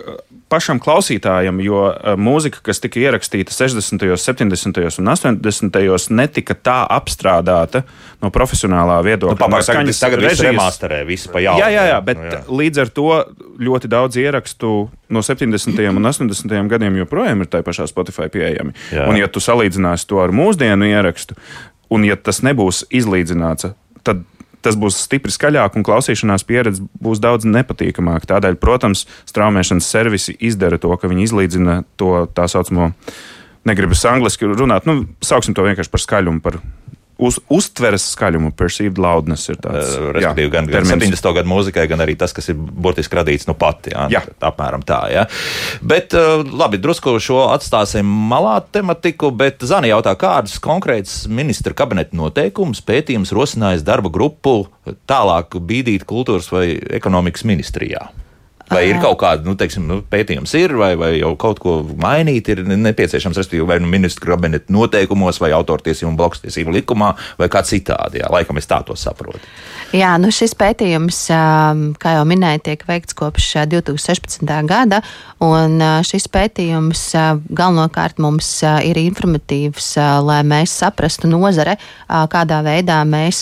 pašam klausītājam, jo mūzika, kas tika ierakstīta 60., 70. un 80. netika tā apstrādāta no profesionālā viedokļa. Nu,
Pamāc, tagad viss tagad režijas... remasterē, visu pa jaunu.
Jā, jā, jā, bet nu, jā. līdz ar to ļoti daudz ierakstu no 70. un 80. gadiem joprojām ir tajā pašā Spotify pieejami. Jā. Un ja tu salīdzināsi to ar mūsdienu ierakstu, un ja tas nebūs izlīdzināts, tad tas būs stipri skaļāk un klausīšanās pieredze būs daudz nepatīkamāka. Tādēļ, protams, straumēšanas servisi izdara to, ka viņi izlīdzina to tā saucamo, negribas angliski runāt, nu, sauksim to vienkārši par skaļumu, par uz, uztveres skaļumu, perceived loudness ir tāds.
Uh, respektīvi, gan, gan 70. gadu mūzikai, gan arī tas, kas ir burtiski radīts nu pat. Jā, jā. apmēram tā. Jā. Bet uh, labi, drusku šo atstāsim malā tematiku, bet Zani jautā, kādus konkrētus ministra kabineta noteikumus pētījums rosinājis darba grupu tālāk bīdīt kultūras vai ekonomikas ministrijā? Vai ir kaut kāda nu, teiksim, nu, pētījums, ir, vai, vai jau kaut ko mainīt, ir nepieciešams, respektīvi, vai nu ministru kabineta noteikumos, vai autortiesību un blokstiesību likumā, vai kā citādi. Jā, laikam es tā to saprotu.
Jā, nu šis pētījums, kā jau minēju, tiek veikts kopš 2016. gada, un šis pētījums galvenokārt mums ir informatīvs, lai mēs saprastu nozare, kādā veidā mēs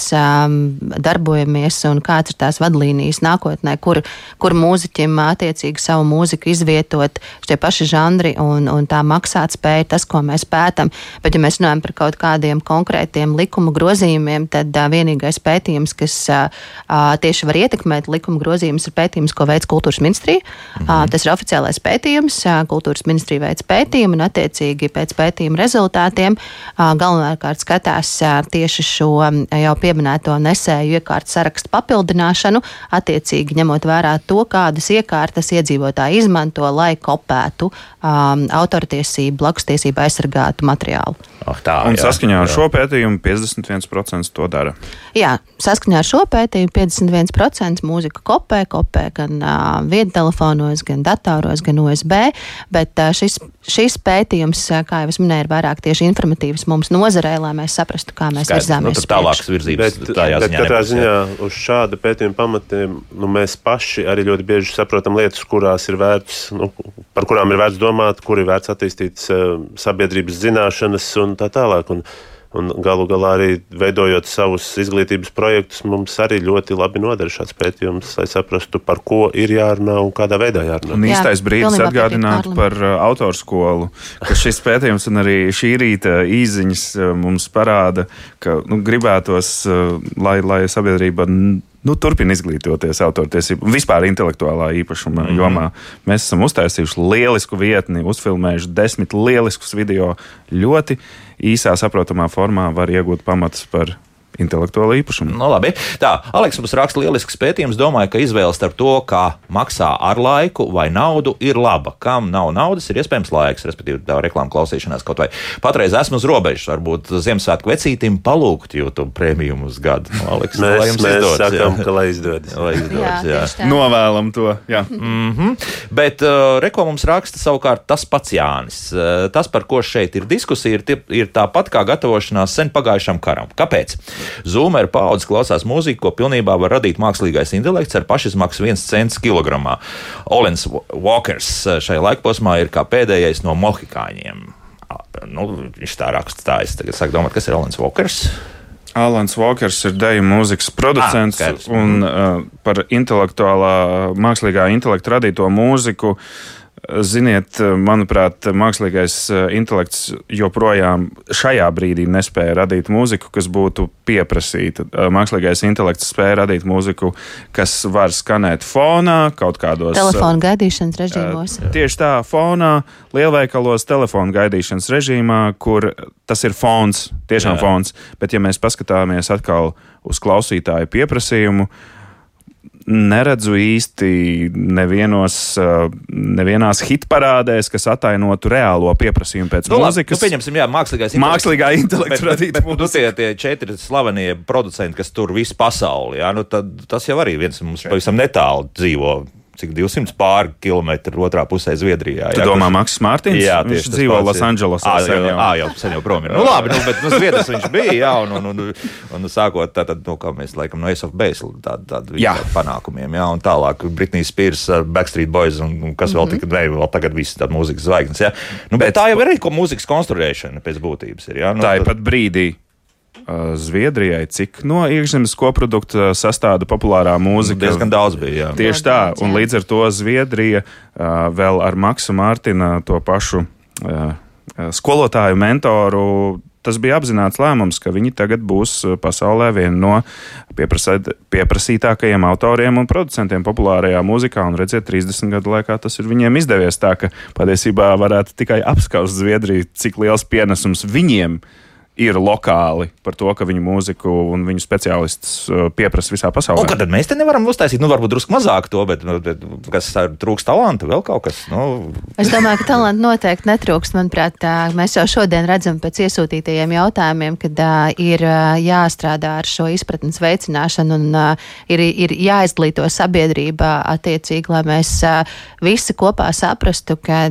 darbojamies un kāds ir tās vadlīnijas nākotnē, kur, kur mūziķim attiecīgi savu mūziku izvietot šie paši žanri un, un tā maksātspēja, tas, ko mēs pētam. Bet, ja mēs runājam par kaut kādiem konkrētiem likuma grozījumiem, tad uh, vienīgais pētījums, kas uh, tieši var ietekmēt likuma grozījumus, ir pētījums, ko veids kultūras ministrija. Mhm. Uh, tas ir oficiālais pētījums. Uh, kultūras ministrija veids pētījumu un attiecīgi pēc pētījuma rezultātiem uh, galvenokārt skatās uh, tieši šo jau pieminēto nesēju iekārtu sarakstu papildināšanu, attiecīgi ņemot vērā to, kādas iekārtas iekārtas iedzīvotāji izmanto, lai kopētu um, autortiesību, blakustiesību aizsargātu materiālu.
Oh, tā,
Un
jā,
saskaņā ar
jā.
šo pētījumu 51% to dara.
Jā, saskaņā ar šo pētījumu 51% mūziku kopē, kopē gan uh, viedtelefonos, gan datoros, gan USB, bet uh, šis, šis pētījums, kā jau es minēju, ir vairāk tieši informatīvs mums nozarē, lai mēs saprastu, kā mēs
Skaidrs, nu,
virzāmies.
tur tālākas virzības
Bet,
tajā
bet
ziņā.
katrā
nebūs, jā.
ziņā uz šāda pētījuma pamatiem nu, mēs paši arī ļoti bieži saprotam lietas, kurās ir vērts, nu, par kurām ir vērts domāt, kur ir vērts attīstīt uh, sabiedrības zināšanas un tā tālāk. Un, un galu galā arī veidojot savus izglītības projektus, mums arī ļoti labi noder šāds pētījums, lai saprastu, par ko ir jārunā un kādā veidā jārunā.
Un īstais brīdis atgādināt par uh, autorskolu, ka šis pētījums un arī šī rīta īziņas uh, mums parāda, ka nu, gribētos, uh, lai, lai sabiedrība nu, turpina izglītoties autortiesību un vispār intelektuālā īpašuma mm -hmm. jomā. Mēs esam uztaisījuši lielisku vietni, uzfilmējuši desmit lieliskus video. Ļoti īsā, saprotamā formā var iegūt pamatus par intelektuālo īpašumu.
Nu, labi. Tā, Aleks mums raksta lielisks pētījums. Domāju, ka izvēle starp to, kā maksā ar laiku vai naudu, ir laba. Kam nav naudas, ir iespējams laiks, respektīvi, tā reklāmas klausīšanās kaut vai. Patreiz esmu uz robežas, varbūt Ziemassvētku vecītim palūgt YouTube prēmiju uz gadu. Nu, Aleks, lai
Mēs,
jums
mēs
izdodas,
sakām,
jā.
ka lai izdodas.
Lai
Jā,
izdodas, jā.
tā.
Novēlam to. Jā.
Mm -hmm. Bet uh, Reko mums raksta savukārt tas pats Jānis. Uh, tas, par ko šeit ir diskusija, ir, tie, ir tāpat kā gatavošanās sen pagājušam karam. Kāpēc? Zoomer paudze klausās mūziku, ko pilnībā var radīt mākslīgais intelekts ar pašizmaksu 1 cents kilogramā. Olens Walkers uh, šajā laikposmā ir kā pēdējais no mohikāņiem. Nu, viņš tā raksta, tā es tagad sāku domāt, kas ir Olens Walkers.
Alans Walkers ir deju mūzikas producents
Ah,
un uh, par intelektuālā, mākslīgā intelekta radīto mūziku. uh, Ziniet, uh, manuprāt, mākslīgais uh, intelekts joprojām šajā brīdī nespēja radīt mūziku, kas būtu pieprasīta. Uh, Mākslīgais intelekts spēja radīt mūziku, kas var skanēt fonā, kaut kādos uh,
Telefonu gaidīšanas režīmos.
Tieši tā, fonā, lielveikalos, telefona gaidīšanas režīmā, kur tas ir fons, tiešām
Jā.
Fons. Bet, ja mēs paskatāmies atkal uz klausītāju pieprasījumu, neredzu īsti nevienos, uh, nevienās hitparādēs, kas atainotu reālo pieprasījumu pēc
Nu,
mūzikas.
nu, pieņemsim, jā, mākslīgais
Mākslīgā
Bet,
intelekta
bet, bet, nu, tie, tie četri slavenie producenti, kas tur visu pasauli, jā, nu, tad, tas jau arī viens mums pavisam netālu dzīvo. Cik 200 pāri kilometru otrā pusē Zviedrijā.
Tu domā, Maks Mārtiņš?
Jā,
viņš
tieši tas
dzīvo
jā.
Losandželosā.
Ā,
sen
jā,
jau.
sen jau prom ir. Nu, labi, nu, bet nu, Zviedrs viņš bija, jā, un, un, un, un, un sākot tātad, nu, kā mēs laikam no Ace of Base tādu tā, tā,
Jā.
panākumiem, jā, un tālāk Britney Spears, Backstreet Boys un, un kas vēl tika, ne, vēl tagad visi tādi mūzikas zvaigznes, jā. Nu, bet tā jau ir arī ko mūzikas konstruēšana pēc būtības ir, jā. Nu,
Tāpat brīdī uh, Zviedrijai, cik no iekšzemes koprodukta sastāda populārā mūzika.
diezgan daudz bija, jā.
Tieši tā, un līdz ar to Zviedrija uh, vēl ar Maksu Mārtiņu to pašu uh, uh, skolotāju mentoru. Tas bija apzināts lēmums, ka viņi tagad būs uh, pasaulē viena no pieprasītākajiem autoriem un producentiem populārajā mūzikā. Un redziet, 30 gadu laikā tas ir viņiem izdevies. Tā ka patiesībā varētu tikai apskaust Zviedriju, cik liels pienesums viņiem ir ir lokāli par to, ka viņu mūziku un viņu speciālistus uh, pieprasa visā pasaulē.
Un, kad tad mēs te nevaram uztaisīt, nu, varbūt drusku mazāk to, bet, nu, bet kas ar trūks talanta, vēl kaut kas. Nu,
Es domāju, ka talantu noteikti netrūkst. Manuprāt, mēs jau šodien redzam pēc iesūtītajiem jautājumiem, ka ir jāstrādā ar šo izpratnes veicināšanu un ir, ir jāizglīto sabiedrība attiecīgi, lai mēs visi kopā saprastu, ka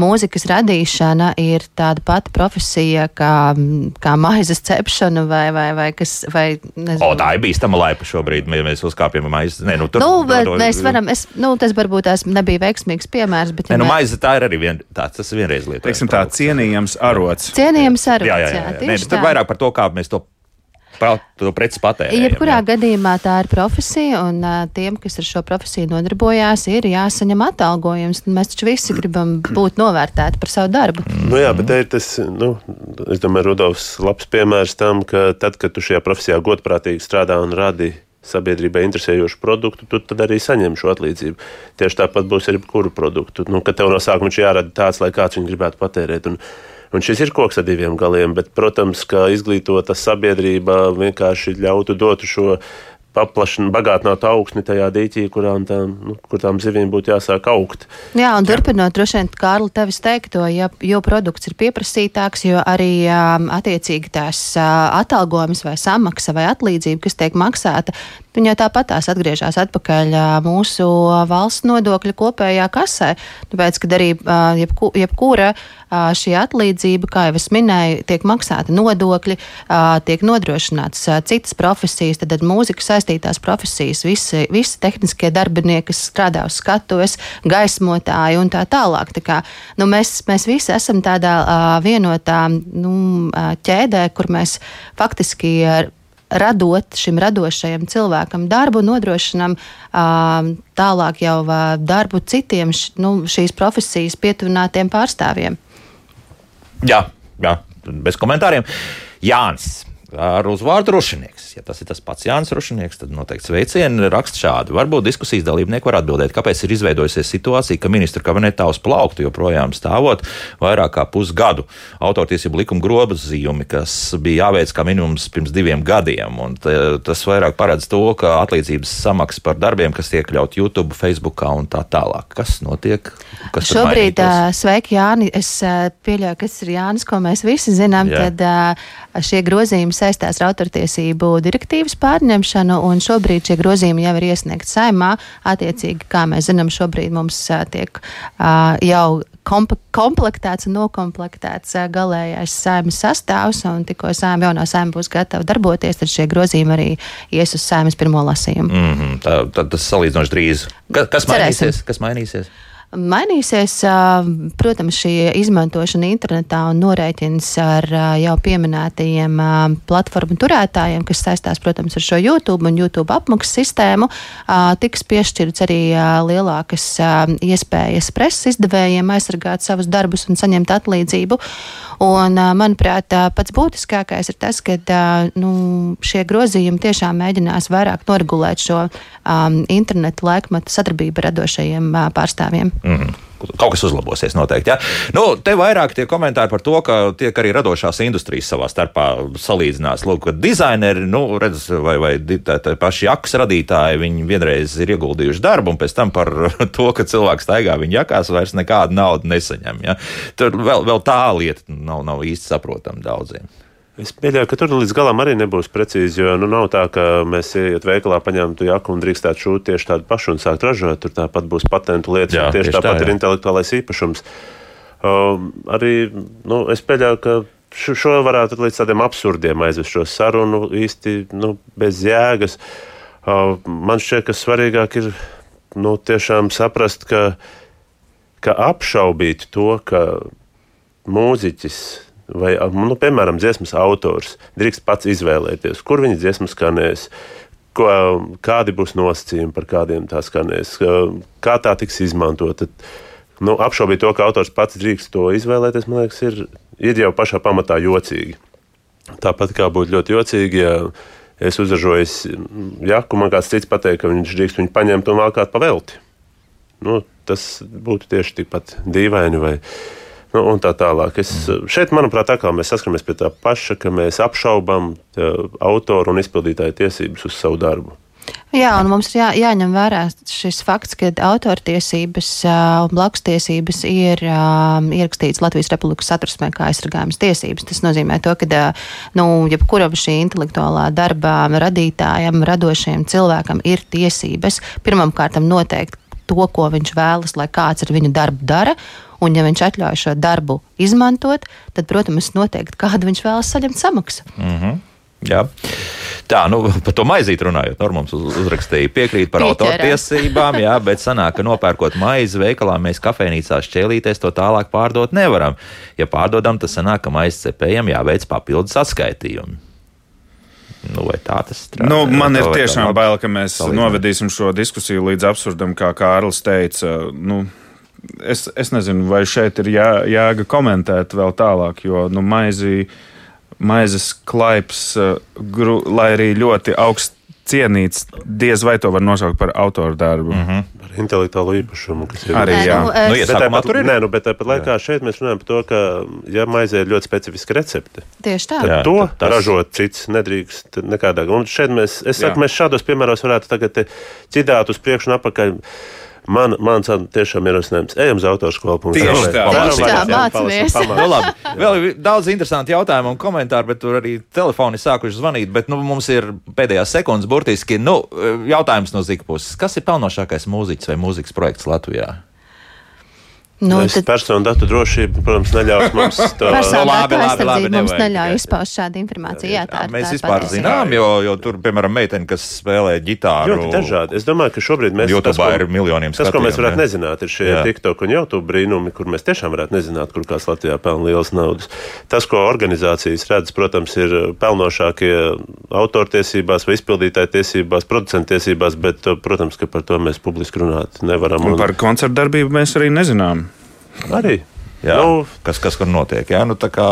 mūzikas radīšana ir tāda pati profesija kā, kā maizes cepšana vai, vai, vai kas. Vai, nezinu.
o, tā ir bīstama laipa šobrīd, ja mēs uzkāpjam maizes. Nē, nu, tur,
Nu, bet
no-
mēs varam, es, nu, tas varbūt tās nebija veiksmīgs piemērs, bet
Nē,
ja
nu, maize tā ir arī vien, tāds, tas vienreiz lietot.
Teiksim, tā cienījams arots.
cienījams arī.
Jā, jā, jā. jā. Nē, tur vairāk par to, kā mēs to, to preci patērējam.
Jebkurā
jā.
gadījumā tā ir profesija, un tiem, kas ar šo profesiju nodarbojās, ir jāsaņem atalgojums. Mēs taču visi gribam būt novērtēti par savu darbu.
Nu, jā, bet te ir tas, nu, es domāju, Rudolfs labs piemērs tam, ka tad, kad tu šajā profesijā godprātīgi strādā un radi sabiedrībai interesējošu produktu, tu tad arī saņem šo atlīdzību. Tieši tāpat būs ar jebkuru produktu. Nu, kad tev no sākuma viņš jārada tāds, lai kāds viņu gribētu patērēt. Un, Un šis ir koks ar diviem galiem, bet, protams, ka izglītota sabiedrība vienkārši ļautu dotu šo paplašināt, bagātināt augsni tajā dīķī, kurām tā, nu, kur tām zivīm būtu jāsāk augt.
Jā, un turpinot, droši vien, Kārli, tevis teikto, ja, jo produkts ir pieprasītāks, jo arī um, attiecīgi tās uh, atalgojums vai samaksa vai atlīdzība, kas tiek maksāta, Viņa jau tāpat tās atgriežas atpakaļ mūsu valsts nodokļu kopējā kasē. Tāpēc, kad arī jebku, jebkura šī atlīdzība, kā jau es minēju, tiek maksāta nodokļi, tiek nodrošināts citas profesijas, tad, tad mūzika saistītās profesijas, visi, visi tehniskie darbinieki, kas strādā uz skatuves, gaismotāji un tā tālāk. Tā kā, nu, mēs, mēs visi esam tādā vienotā nu, ķēdē, kur mēs faktiski radot šim radošajam cilvēkam darbu, nodrošinam tālāk jau darbu citiem nu, šīs profesijas pietuvinātiem pārstāvjiem.
Jā, jā, bez komentāriem. Jānis ar uzvārdu Rušinieks. Ja tas ir tas pats Jānis Rušinieks, tad noteikti sveicieni raksta šādi. Varbūt diskusijas dalībnieki var atbildēt, kāpēc ir izveidojusies situācija, ka ministra kabinetā uz plauktu joprojām stāvot vairāk kā pusgadu autortiesību likuma grozījumi, kas bija jāveic kā minimums pirms diviem gadiem. Un tas vairāk paredz to, ka atlīdzības samaksas par darbiem, kas iekļaut YouTube, Facebook un tā tālāk. Kas notiek? Kas
Šobrīd, sveiki, Jāni. Es pieļauju, ka tas ir Jānis, ko mēs visi zinām. Jā. Tad šie grozījumi saistās ar autortiesību direktīvas pārņemšanu, un šobrīd šie grozījumi jau ir iesniegti saimā. Attiecīgi, kā mēs zinām, šobrīd mums tiek jau komplektēts un nokomplektēts galīgais saimnes sastāvs, un tikko saima jaunā saima būs gatava darboties, tad šie grozījumi arī ies uz saimas pirmo lasījumu.
Mm -hmm, tā, tā, tas salīdzinoši drīz. Ka, kas
Cerēsim.
mainīsies? Kas mainīsies?
Mainīsies, protams, šī izmantošana internetā un norēķins ar jau pieminētajiem platformu turētājiem, kas saistās, protams, ar šo YouTube un YouTube apmaksas sistēmu, tiks piešķirts arī lielākas iespējas preses izdevējiem aizsargāt savus darbus un saņemt atlīdzību. Un, manuprāt, pats būtiskākais ir tas, ka nu, šie grozījumi tiešām mēģinās vairāk noregulēt šo um, internetu laikmetu sadarbību radošajiem uh, pārstāvjiem.
Mm. Kaut kas uzlabosies noteikti. Ja? Nu, te vairāk tie komentāri par to, ka tiek arī radošās industrijas savā starpā salīdzinās. Lūk, dizaineri, nu, redz, vai, vai tā, tā paši jakas radītāji, viņi vienreiz ir ieguldījuši darbu, un pēc tam par to, ka cilvēks staigā viņa jakās, vairs nekādu naudu nesaņem. Ja? Tur vēl, vēl tā lieta nav, nav īsti saprotama daudziem.
Es pieļauju, ka tur līdz galam arī nebūs precīzi, jo nu, nav tā, ka mēs iet veikalā, paņemtu jaku un drīkstētu šūt tieši tādu pašu un sākt ražot. Tur tāpat būs patentu lietas, jā, tieši, tieši tāpat tā, jā. ir intelektuālais īpašums. Uh, arī nu, es pieļauju, ka šo varētu līdz tādiem absurdiem aizvest šo sarunu īsti nu, bez jēgas. Uh, man šķiet, ka svarīgāk ir nu, tiešām saprast, ka, ka apšaubīt to, ka mūziķis vai, nu, piemēram, dziesmas autors drīkst pats izvēlēties, kur viņa dziesma skanēs. Ko, kādi būs nosacījumi, par kādiem tā skanēs, kā tā tiks izmantota. Nu, apšaubīt to, ka autors pats drīkst to izvēlēties, man liekas, ir, ir jau pašā pamatā jocīgi. Tāpat kā būtu ļoti jocīgi, ja es uzražoju jaku, man kāds cits pateikt, ka viņš drīkst viņu paņemt un valkāt pa velti. Nu, tas būtu tieši tikpat dīvaini. Vai, uh, Nu, un tā tālāk. Es, šeit, manuprāt, tā mēs saskaramies pie tā paša, ka mēs apšaubām autoru un izpildītāju tiesības uz savu darbu.
Jā, un mums ir jā, jāņem vērā šis fakts, ka autortiesības un uh, blakustiesības ir uh, ierakstīts Latvijas Republikas satversmē kā aizsargājums tiesības. Tas nozīmē to, ka uh, nu, jebkuram šī intelektuālā darba radītājam, radošajam cilvēkam ir tiesības pirmkārt noteikt to, ko viņš vēlas, lai kāds ar viņu darbu dara. Un, ja viņš atļauj šo darbu izmantot, tad, protams, noteikti kādu viņš vēlas saņemt samaksu.
Mm -hmm. Jā. Tā, nu, par to maizīti runājot, Normāns uz, uzrakstīja, piekrīt par autortiesībām, jā, bet sanāk, ka nopērkot maizi veikalā, mēs kafejnīcā šķēlīties to tālāk pārdot nevaram. Ja pārdodam, tad sanāk, ka maizes cepējiem jāveic papildus atskaitījumi. Nu, vai tā tas strādā?
Nu, man ir tiešām bail, ka mēs salīdzināt. novedīsim šo diskusiju līdz absurdam, kā Kārlis teica. Nu, es, es nezinu, vai šeit ir jā, jēga komentēt vēl tālāk, jo nu, maizi, maizes klaips, eh, gru, lai arī ļoti augsts cienīts, diez vai to var nosaukt par autoru darbu. Mm -hmm.
Par intelektuālo īpašumu, kas ir
Arī
Nē,
jā.
nu,
Nu,
es-
Bet
iesākumā
tāpat,
tur ir.
nē, nu, bet tāpat laikā šeit mēs runājam par to, ka, ja maizē ir ļoti specifiska recepte,
Tieši tā.
tad
Jā,
jā, to
tas-
ražot cits nedrīkst nekādā. Un šeit mēs, es saku,
Jā.
mēs šādos piemēros varētu tagad ķidāt uz priekšu un apakaļ. Man, mans tiešām ierosinājums, ejam uz autoskolu.
Tieši tā.
Mācamies.
Nu, labi. Vēl ir daudz interesantu jautājumu un komentāru, bet tur arī telefoni sākuši zvanīt. Bet nu, mums ir pēdējās sekundes burtiski nu, jautājums no Zika puses. Kas ir pelnošākais mūziķis vai mūzikas projekts Latvijā?
Nu,
Es
tad
personu datu drošība, protams, neļaus mums to
labi,
datu
labi, labi,
aizsardzība mums neļauj izpaust šādu informāciju. Jā, tā,
Jā, mēs
tā
vispār
patiesība.
zinām, jo, jo tur, piemēram, meitene, kas spēlē ģitāru.
Ļoti dažādi. Es domāju, ka šobrīd mēs
YouTube
tas,
ir miljoniem
Tas, ko mēs varētu
jā.
nezināt, ir šie
Jā.
TikTok un YouTube brīnumi, kur mēs tiešām varētu nezināt, kur kāds Latvijā pelna lielas naudas. Tas, ko organizācijas redz, protams, ir pelnošākie autortiesībās vai izpildītāju tiesībās, producentu tiesībās, bet, protams, ka par to mēs publiski runāt nevaram.
Un par koncertu darbību mēs arī nezinām.
Arī.
Jā,
Nu,
kas, kas tur notiek? Jā, nu, tā kā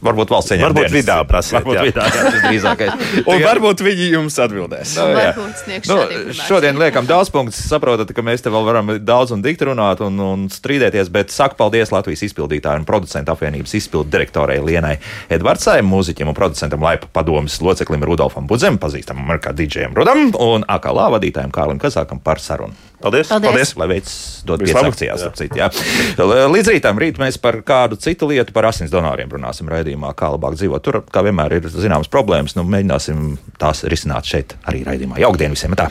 varbūt valsts ieņem
Varbūt
dienas.
vidā prasiet,
Varbūt
jā.
vidā, jā, tas drīzākais.
Un varbūt viņi jums atbildēs.
Nu, jā. Nu, šodien liekam daudz punktus. Saprotat, ka mēs te vēl varam daudz un dikti runāt un, un strīdēties, bet saku paldies Latvijas izpildītāju un producentu apvienības izpildu direktorai Lienai Edvardsai, mūziķim un producentam Laipa padomas loceklim Rudolfam Budzem, pazīstamam ar kā DJam Rudam un AKLā vadītājam Kārlim Kazākam par sarunu.
Paldies!
Paldies.
Lai veids dod
Vislabāk.
pieci akcijās, ap citu, jā. Līdz rītam, rīt mēs par kādu citu lietu, par asins donoriem runāsim raidījumā, kā labāk dzīvot. Tur, kā vienmēr, ir zināmas problēmas, nu mēģināsim tās risināt šeit arī raidījumā. Jaukdien visiem! Tā!